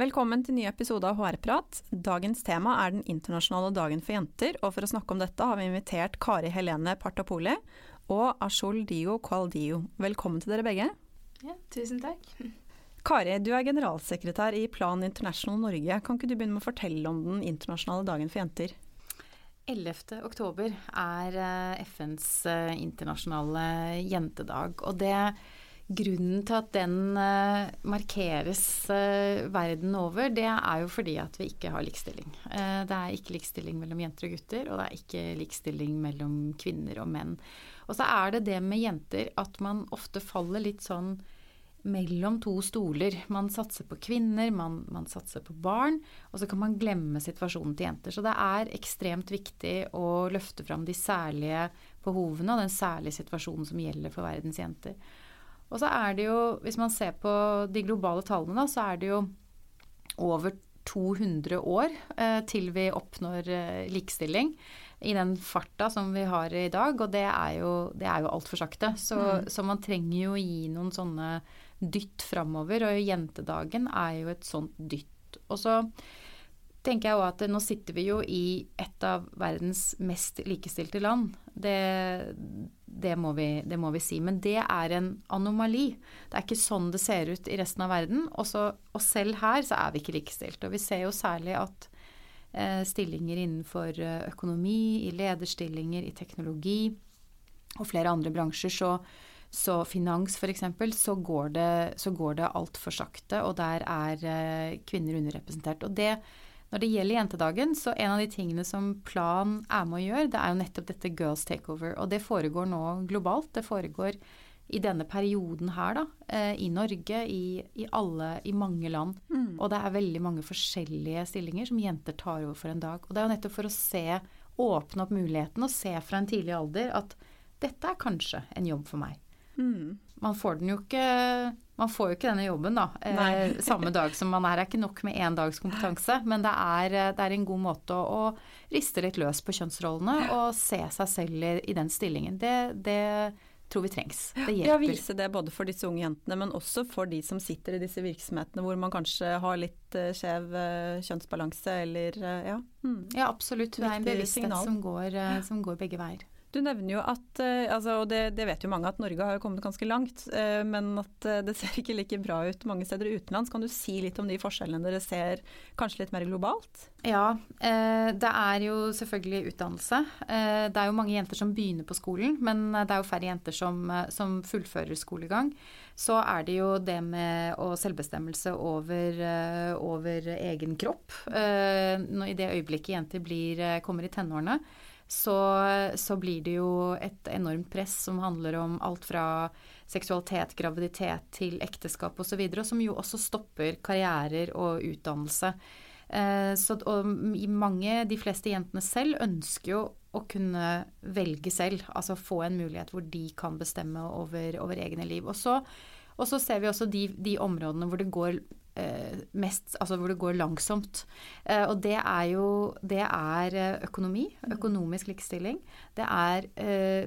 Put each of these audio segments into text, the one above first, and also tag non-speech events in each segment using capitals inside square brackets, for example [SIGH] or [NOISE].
Velkommen til ny episode av HR-prat. Dagens tema er den internasjonale dagen for jenter, og for å snakke om dette har vi invitert Kari Helene Partapoli og Ashol Dio Kualdio. Velkommen til dere begge. Ja, tusen takk. [LAUGHS] Kari, du er generalsekretær i Plan International Norge. Kan ikke du begynne med å fortelle om den internasjonale dagen for jenter? 11. oktober er eh, FNs eh, internasjonale jentedag. Og det grunnen til at den eh, markeres verden over, det er jo fordi at vi ikke har likestilling. Det er ikke likestilling mellom jenter og gutter, og det er ikke likestilling mellom kvinner og menn. Og så er det det med jenter at man ofte faller litt sånn mellom to stoler. Man satser på kvinner, man, man, satser på barn, og så kan man glemme situasjonen til jenter. Så det er ekstremt viktig å løfte fram de særlige behovene og den særlige situasjonen som gjelder for verdens jenter. Og så er det jo, hvis man ser på de globale tallene, da, så er det jo over 200 år eh, til vi oppnår eh, likestilling i den farta som vi har i dag, og det er jo, det er jo altfor sakte. Så, mm. så, man trenger jo å gi noen sånne dytt framover, og jentedagen er jo et sånt dytt. Og så tenker jeg jo at nå sitter vi jo i et av verdens mest likestilte land. Det, det, må vi, det, må vi, si. Men det er en anomali. Det er ikke sånn det ser ut i resten av verden. Også, og selv her så er vi ikke likestilt. Og vi ser jo særlig at eh, stillinger innenfor eh, økonomi, i lederstillinger, i teknologi og flere andre bransjer, så så finans f.eks., så går det, så går det altfor sakte, og der er eh, kvinner underrepresentert. Og det, når det gjelder jentedagen, så en av de tingene som Plan er med å gjøre, det er jo nettopp dette girls takeover. Og det foregår nå globalt. Det foregår i denne perioden her, da. Eh, I Norge, i, i alle, i mange land. Mm. Og det er veldig mange forskjellige stillinger som jenter tar over for en dag. Og det er jo nettopp for å se, åpne opp muligheten og se fra en tidlig alder at dette er kanskje en jobb for meg. Mm. Man får den jo ikke Man får jo ikke denne jobben, da. Eh, [LAUGHS] samme dag som man er. Det er ikke nok med én dags kompetanse, men det er, eh, det er en god måte å, å, riste litt løs på kjønnsrollene og se seg selv i, i den stillingen. Det, det tror vi trengs. Det hjelper. Ja, vise det både for disse unge jentene, men også for de som sitter i disse virksomhetene hvor man kanskje har litt uh, skjev uh, kjønnsbalanse, eller ja. Mm. Ja, absolutt. Det er en bevissthet som går, som går begge veier. Du nevner jo at, eh, altså, og det, det, vet jo mange, at Norge har kommet ganske langt, eh, men at eh, det ser ikke like bra ut mange steder utenlands. Kan du si litt om de forskjellene dere ser, kanskje litt mer globalt? Ja, det er jo selvfølgelig utdannelse. Det er jo mange jenter som begynner på skolen, men det er jo færre jenter som, som fullfører skolegang. Så er det jo det med selvbestemmelse over, over egen kropp. I det øyeblikket jenter blir, kommer i tenårene, så, så, blir det jo et enormt press som handler om alt fra seksualitet, graviditet til ekteskap osv., og, og som jo også stopper karrierer og utdannelse. Eh, så, og mange, de fleste jentene selv, ønsker jo å kunne velge selv, altså få en mulighet hvor de kan bestemme over, over egne liv. Og så, og så ser vi også de, de områdene hvor det går mest Altså hvor det går langsomt. Eh, og det er jo Det er eh, økonomi, økonomisk likestilling. Det er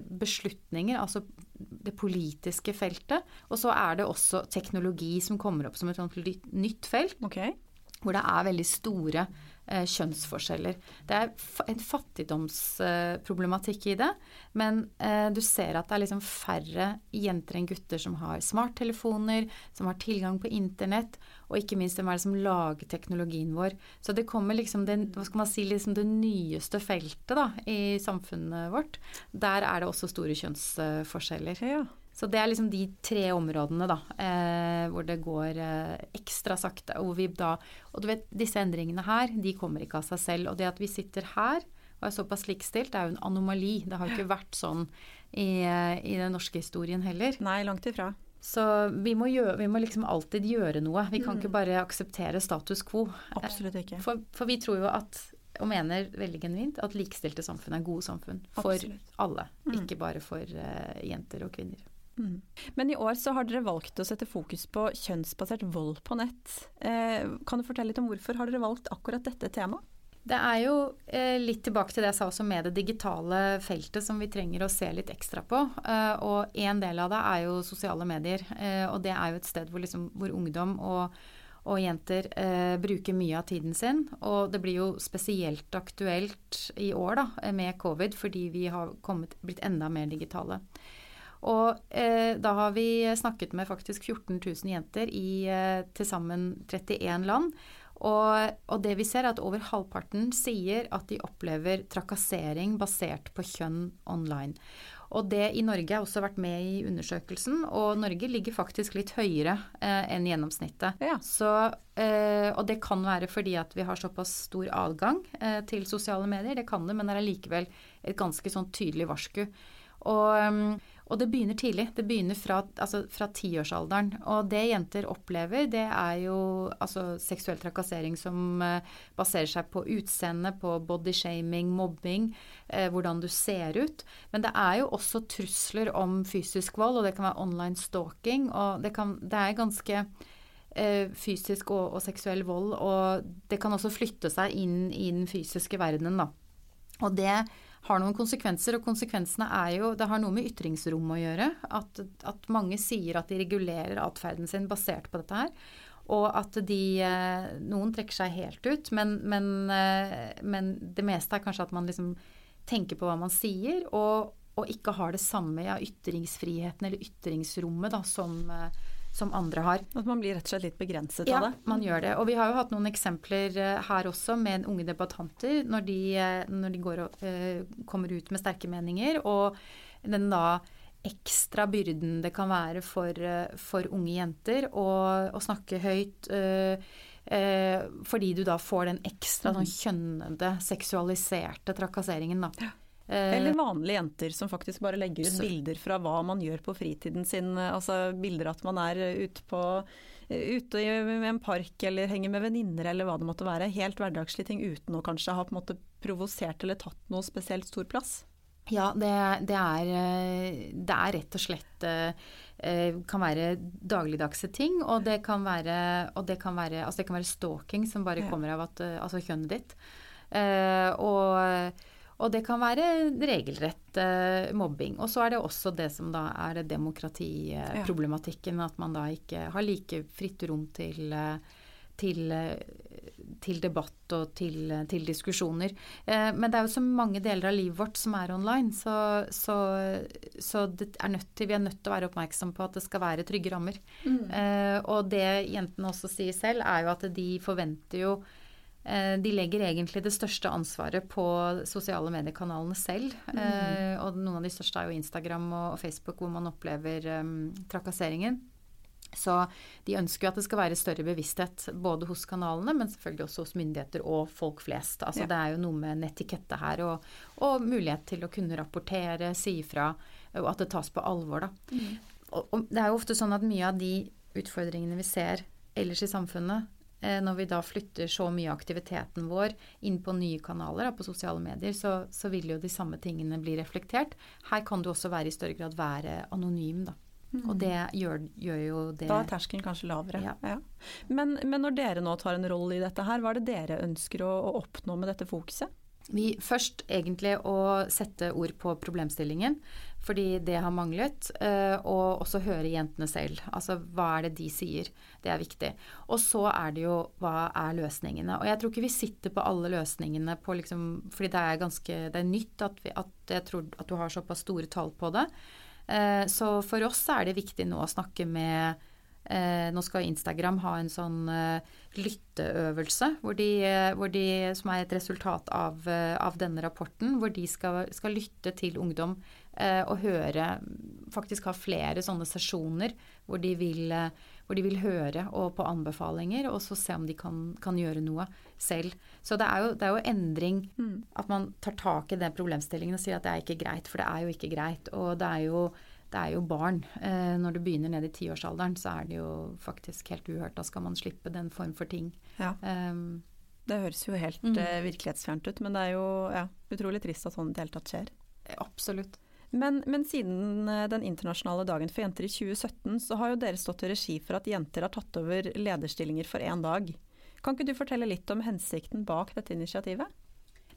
beslutninger, altså det politiske feltet. Og så er det også teknologi som kommer opp som et nytt felt. Okay. Hvor det er veldig store eh, kjønnsforskjeller. Det er en fattigdomsproblematikk i det, men eh, du ser at det er liksom færre jenter enn gutter som har smarttelefoner, som har tilgang på internett, og ikke minst hvem er det som lager teknologien vår. Så det kommer liksom det, hva skal man si, liksom det nyeste feltet da, i samfunnet vårt. Der er det også store kjønnsforskjeller. Ja. Så det er liksom de tre områdene da, eh, hvor det går eh, ekstra sakte. Og, da, og du vet, disse endringene her, de kommer ikke av seg selv. Og det at vi sitter her og er såpass likestilt, det er jo en anomali. Det har ikke vært sånn i, eh, i den norske historien heller. Nei, langt ifra. Så vi må, gjøre, vi må liksom alltid gjøre noe. Vi kan mm. ikke bare akseptere status quo. Absolutt ikke. For, for vi tror jo at og mener veldig genuint at likestilte samfunn er gode samfunn for Absolutt. alle. Mm. Ikke bare for uh, jenter og kvinner. Mm. Men i år så har dere valgt å sette fokus på kjønnsbasert vold på nett. Eh, kan du fortelle litt om hvorfor har dere valgt akkurat dette temaet? Det er jo eh, litt tilbake til det jeg sa også med det digitale feltet som vi trenger å se litt ekstra på. Eh, og en del av det er jo sosiale medier. Eh, og det er jo et sted hvor, liksom, hvor ungdom og, og jenter eh, bruker mye av tiden sin. Og det blir jo spesielt aktuelt i år da, med covid fordi vi har kommet, blitt enda mer digitale. Og eh, da har vi snakket med faktisk 14 000 jenter i eh, til sammen 31 land. Og, og, det vi ser er at over halvparten sier at de opplever trakassering basert på kjønn online. Og det i Norge har også vært med i undersøkelsen, og Norge ligger faktisk litt høyere eh, enn gjennomsnittet. Ja. Så, eh, og det kan være fordi at vi har såpass stor adgang eh, til sosiale medier, det kan det, men det er likevel et ganske sånn tydelig varsku. Og um, og det begynner tidlig. Det begynner fra, altså fra tiårsalderen. Og det jenter opplever, det er jo altså, seksuell trakassering som eh, baserer seg på utseende, på bodyshaming, mobbing, eh, hvordan du ser ut. Men det er jo også trusler om fysisk vold, og det kan være online stalking. Og det, kan, det er ganske eh, fysisk og, og, seksuell vold, og det kan også flytte seg inn i den fysiske verdenen, da. Og det har noen konsekvenser. Og konsekvensene er jo Det har noe med ytringsrom å gjøre. At, at mange sier at de regulerer atferden sin basert på dette her. Og at de eh, Noen trekker seg helt ut, men, men, eh, men det meste er kanskje at man liksom tenker på hva man sier, og, og ikke har det samme ja, ytringsfriheten eller ytringsrommet da, som, eh, som andre har. At man blir rett og slett litt begrenset ja, av det? Ja, man gjør det. Og vi har jo hatt noen eksempler eh, her også med unge debattanter når de, eh, når de går og, uh, kommer ut med sterke meninger. Og den da ekstra byrden det kan være for, for unge jenter å, å snakke høyt. Uh, eh, fordi du da får den ekstra sånn, mm. kjønnede, seksualiserte trakasseringen. da. Eh, Eller vanlige jenter som faktisk bare legger ut bilder fra hva man gjør på fritiden sin. Altså bilder at man er ute, på, ute i en park eller henger med venninner eller hva det måtte være. Helt hverdagslige ting uten å kanskje ha på en måte provosert eller tatt noe spesielt stor plass. Ja, det, det, er, det er, rett og slett eh, kan være dagligdagse ting. Og det kan være, det kan være, altså det kan være stalking som bare kommer av at, altså kjønnet ditt. Eh, og og det kan være regelrett uh, mobbing. Og så er det også det som da er demokratiproblematikken. Uh, at man da ikke har like fritt rom til, uh, til, til debatt og til, til diskusjoner. men det er jo så mange deler av livet vårt som er online, så, så, så er til, vi er nødt til å være oppmerksom på at det skal være trygge rammer. Mm. og det jentene også sier selv, er jo at de forventer jo Eh, de legger egentlig det største ansvaret på sosiale mediekanalene selv. Mm. Eh, og noen av de største er jo Instagram og Facebook, hvor man opplever um, trakasseringen. Så de ønsker jo at det skal være større bevissthet både hos kanalene, men selvfølgelig også hos myndigheter og folk flest. Altså ja. Det er jo noe med netikette her, og, og, mulighet til å kunne rapportere, si ifra, og at det tas på alvor, da. Mm. Og, og det er jo ofte sånn at mye av de utfordringene vi ser ellers i samfunnet, Eh, når vi da flytter så mye av aktiviteten vår inn på nye kanaler, på sosiale medier, så, så, vil jo de samme tingene bli reflektert. Her kan du også være i større grad være anonym, da. Mm. Og det gjør, gjør, jo det Da er terskelen kanskje lavere. Ja. Ja. Men, men, når dere nå tar en rolle i dette her, hva er det dere ønsker å, å oppnå med dette fokuset? Vi først egentlig å sette ord på problemstillingen, fordi det har manglet. Eh, og også høre jentene selv. Altså hva er det de sier? Det er viktig. Og så er det jo hva er løsningene? Og jeg tror ikke vi sitter på alle løsningene på liksom Fordi det er ganske Det er nytt at, vi, at jeg tror at du har såpass store tall på det. Eh, så for oss er det viktig nå å snakke med Eh, nå skal Instagram ha en sånn lytteøvelse hvor de, hvor de, som er et resultat av, av denne rapporten, hvor de skal, skal lytte til ungdom og høre Faktisk ha flere sånne sesjoner hvor de vil, eh, hvor de vil høre og på anbefalinger, og så se om de kan, kan gjøre noe selv. Så det er jo, det er jo endring. Mm. At man tar tak i den problemstillingen og sier at det er ikke greit, for det er jo ikke greit. Og det er jo det er jo barn. Eh, når du begynner ned i tiårsalderen, så er det jo faktisk helt uhørt. Da skal man slippe den form for ting. Ja. Um, Det høres jo helt mm. virkelighetsfjernt ut, men det er jo ja, utrolig trist at sånn i det hele tatt skjer. Absolutt. Men, men, siden eh, den internasjonale dagen for jenter i 2017, så har jo dere stått i regi for at jenter har tatt over lederstillinger for én dag. Kan ikke du fortelle litt om hensikten bak dette initiativet?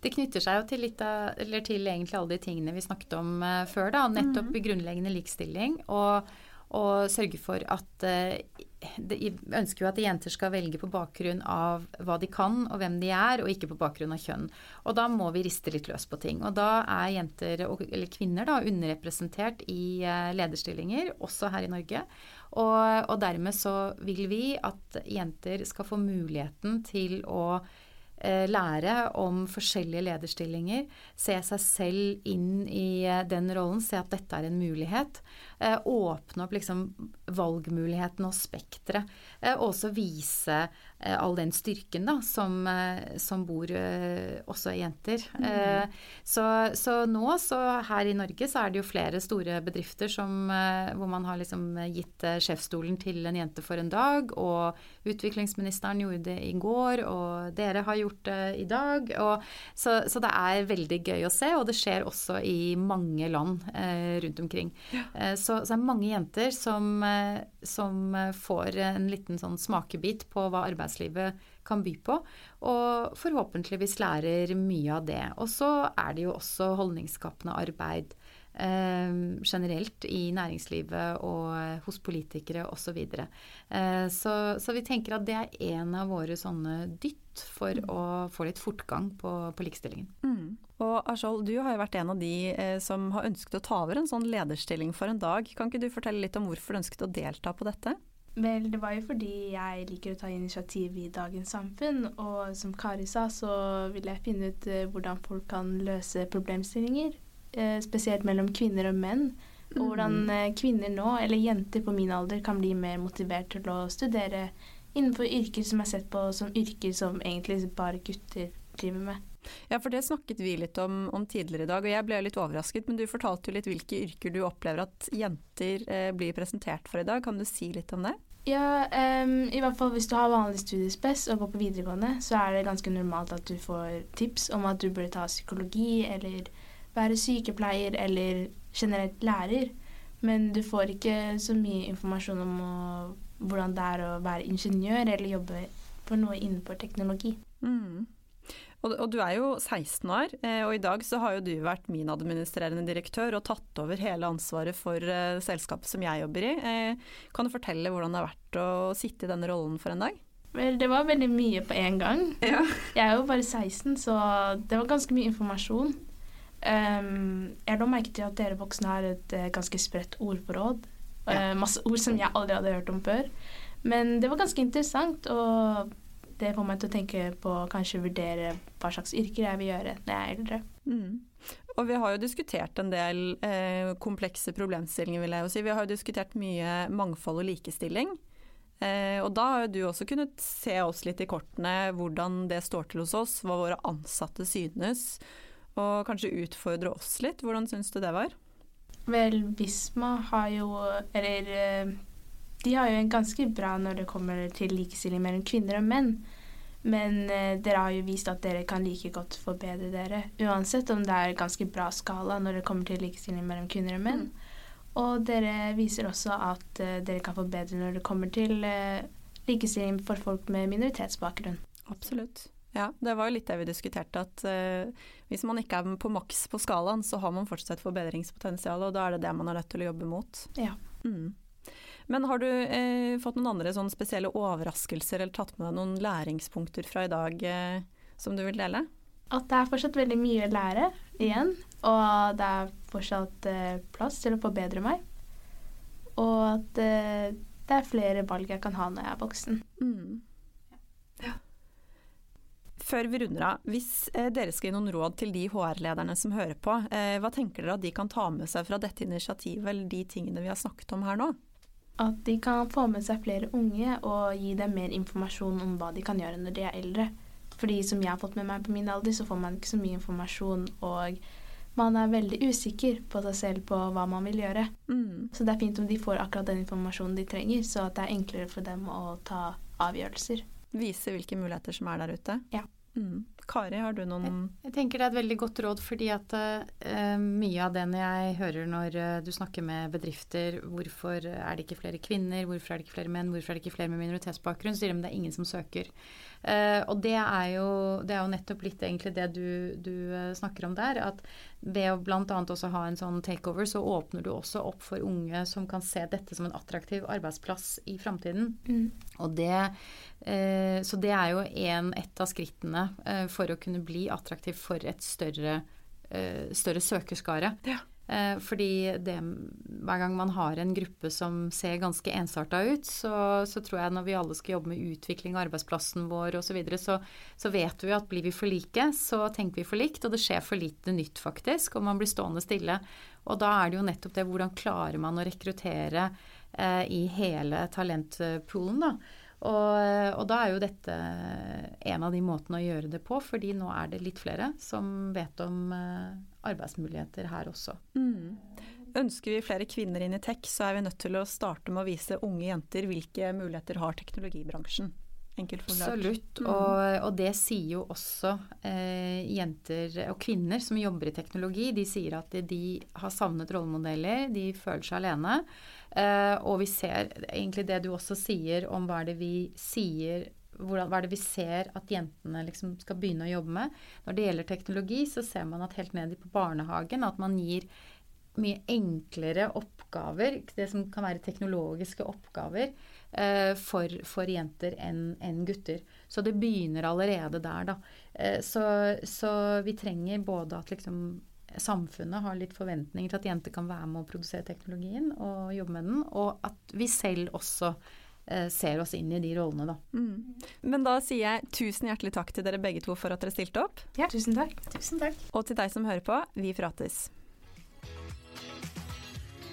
Det knytter seg jo til, litt av, til egentlig alle de tingene vi snakket om uh, før. da, Nettopp mm. grunnleggende likestilling. Og, og sørge for at uh, de ønsker jo at jenter skal velge på bakgrunn av hva de kan og hvem de er, og ikke på bakgrunn av kjønn. Og da må vi riste litt løs på ting. Og da er jenter, eller kvinner, da, underrepresentert i eh, lederstillinger, også her i Norge. Og, og dermed så vil vi at jenter skal få muligheten til å Eh, lære om forskjellige lederstillinger. Se seg selv inn i eh, den rollen, se at dette er en mulighet. Eh, åpne opp liksom valgmulighetene og spekteret. Og også vise all den styrken da, som, som bor også i jenter. Mm. Så, så, nå, så her i Norge, så er det jo flere store bedrifter som, hvor man har liksom gitt sjefsstolen til en jente for en dag. Og utviklingsministeren gjorde det i går, og dere har gjort det i dag. Så, så, det er veldig gøy å se, og det skjer også i mange land eh, rundt omkring. Ja. Eh, så, så, det er mange jenter som, eh, som, får en liten sånn smakebit på hva arbeidslivet kan by på, og forhåpentligvis lærer mye av det. Og så er det jo også holdningsskapende arbeid generelt i næringslivet og hos politikere osv. Så, eh, så Så vi tenker at det er en av våre sånne dytt for mm. å få litt fortgang på, på likestillingen. Mm. Og Ashol, du har jo vært en av de eh, som har ønsket å ta over en sånn lederstilling for en dag. Kan ikke du fortelle litt om hvorfor du ønsket å delta på dette? Vel, det var jo fordi jeg liker å ta initiativ i dagens samfunn. Og som Kari sa, så vil jeg finne ut hvordan folk kan løse problemstillinger. Eh, spesielt mellom kvinner og menn. Og mm. hvordan eh, kvinner nå, eller jenter på min alder, kan bli mer motivert til å studere innenfor yrker som er sett på som yrker som egentlig bare gutter driver med. Ja, for det snakket vi litt om, om, tidligere i dag, og jeg ble litt overrasket. Men du fortalte jo litt hvilke yrker du opplever at jenter eh, blir presentert for i dag. Kan du si litt om det? Ja, um, i hvert fall hvis du har vanlig studiespes og går på videregående, så er det ganske normalt at du får tips om at du burde ta psykologi eller være sykepleier eller generelt lærer. Men du får ikke så mye informasjon om å, hvordan det er å være ingeniør eller jobbe for noe innenfor teknologi. Mm. Og, og, du er jo 16 år, eh, og i dag så har jo du vært min administrerende direktør og tatt over hele ansvaret for uh, selskapet som jeg jobber i. Uh, kan du fortelle hvordan det har vært å sitte i denne rollen for en dag? Vel, det var veldig mye på en gang. Ja. Jeg er jo bare 16, så det var ganske mye informasjon. Um, jeg la merke til at dere voksne har et uh, ganske spredt ordforråd. Ja. Uh, masse ord som jeg aldri hadde hørt om før. Men det var ganske interessant, og det får meg til å tenke på kanskje vurdere hva slags yrker jeg vil gjøre når jeg er eldre. Mm. Og vi har jo diskutert en del eh, komplekse problemstillinger, vil jeg jo si. Vi har jo diskutert mye mangfold og likestilling. Eh, og da har jo du også kunnet se oss litt i kortene hvordan det står til hos oss, hva våre ansatte synes og kanskje utfordre oss litt. Hvordan syns du det var? Vel, Visma har jo Eller eh, de har jo en ganske bra når det kommer til likestilling mellom kvinner og menn. Men eh, dere har jo vist at dere kan like godt forbedre dere. Uansett om det er ganske bra skala når det kommer til likestilling mellom kvinner og menn. Mm. Og dere viser også at eh, dere kan forbedre når det kommer til likestilling for folk med minoritetsbakgrunn. Absolutt. Ja, det var jo litt det vi diskuterte, at uh, hvis man ikke er på maks på skalaen, så har man fortsatt et forbedringspotensial, og da er det det man er nødt til å jobbe mot. Ja. Mm. Men har du uh, fått noen andre sånn spesielle overraskelser eller tatt med deg noen læringspunkter fra i dag uh, som du vil dele? At det er fortsatt veldig mye å lære igjen, og det er fortsatt plass til å forbedre meg. Og at det er flere valg jeg kan ha når jeg er voksen. Mm. Før vi runder av, hvis eh, dere skal gi noen råd til de HR-lederne som hører på, eh, hva tenker dere at de kan ta med seg fra dette initiativet, eller de tingene vi har snakket om her nå? At de kan få med seg flere unge og gi dem mer informasjon om hva de kan gjøre når de er eldre. Fordi som jeg har fått med meg på min alder, så får man ikke så mye informasjon, og man er veldig usikker på seg selv på hva man vil gjøre. Mm. Så det er fint om de får akkurat den informasjonen de trenger, så at det er enklere for dem å ta avgjørelser vise hvilke muligheter som er der ute. Ja. Mm. Kari, har du noen jeg, jeg, tenker det er et veldig godt råd, fordi at uh, mye av det jeg hører når uh, du snakker med bedrifter, hvorfor er det ikke flere kvinner, hvorfor er det ikke flere menn, hvorfor er det ikke flere med minoritetsbakgrunn, så sier de det er ingen som søker. Uh, og det er, jo, det er, jo, nettopp litt egentlig det du, du snakker om der, at ved å bl.a. også ha en sånn takeover, så åpner du også opp for unge som kan se dette som en attraktiv arbeidsplass i framtiden. Mm. Og det så det er jo en, et av skrittene eh, for å kunne bli attraktiv for et større, eh, større søkerskare. Ja. Fordi det, hver gang man har en gruppe som ser ganske ensarta ut, så, så, tror jeg når vi alle skal jobbe med utvikling av arbeidsplassen vår osv., så, videre, så så vet vi at blir vi for like, så tenker vi for likt, og det skjer for lite nytt faktisk, og man blir stående stille. Og da er det jo nettopp det hvordan klarer man å rekruttere eh, i hele talentpoolen, da. Og, og, da er jo dette en av de måtene å gjøre det på, fordi nå er det litt flere som vet om uh, arbeidsmuligheter her også. Mm. Ønsker vi flere kvinner inn i tech, så er vi nødt til å starte med å vise unge jenter hvilke muligheter har teknologibransjen. Absolutt. Mm. Og, og, det sier jo også eh, jenter og kvinner som jobber i teknologi. De sier at de, de har savnet rollemodeller, de føler seg alene. Eh, og vi ser egentlig det du også sier om hva er det vi sier hvordan, Hva er det vi ser at jentene liksom skal begynne å jobbe med? Når det gjelder teknologi, så ser man at helt ned på barnehagen at man gir mye enklere oppgaver, det som kan være teknologiske oppgaver, for, for, jenter enn en gutter. Så det begynner allerede der, da. Uh, så, så, vi trenger både at liksom samfunnet har litt forventninger til at jenter kan være med å produsere teknologien og jobbe med den, og at vi selv også eh, ser oss inn i de rollene, da. Mm. Men da sier jeg tusen hjertelig takk til dere begge to for at dere stilte opp. Ja, tusen takk. Tusen takk. Og til deg som hører på, vi prates.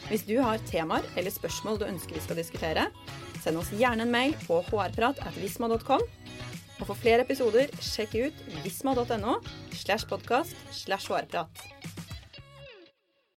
Hvis du har temaer eller spørsmål du ønsker vi skal diskutere, send oss gjerne en mail på hrprat.visma.com. Og for flere episoder, sjekk ut visma.no slash podkast slash hrprat.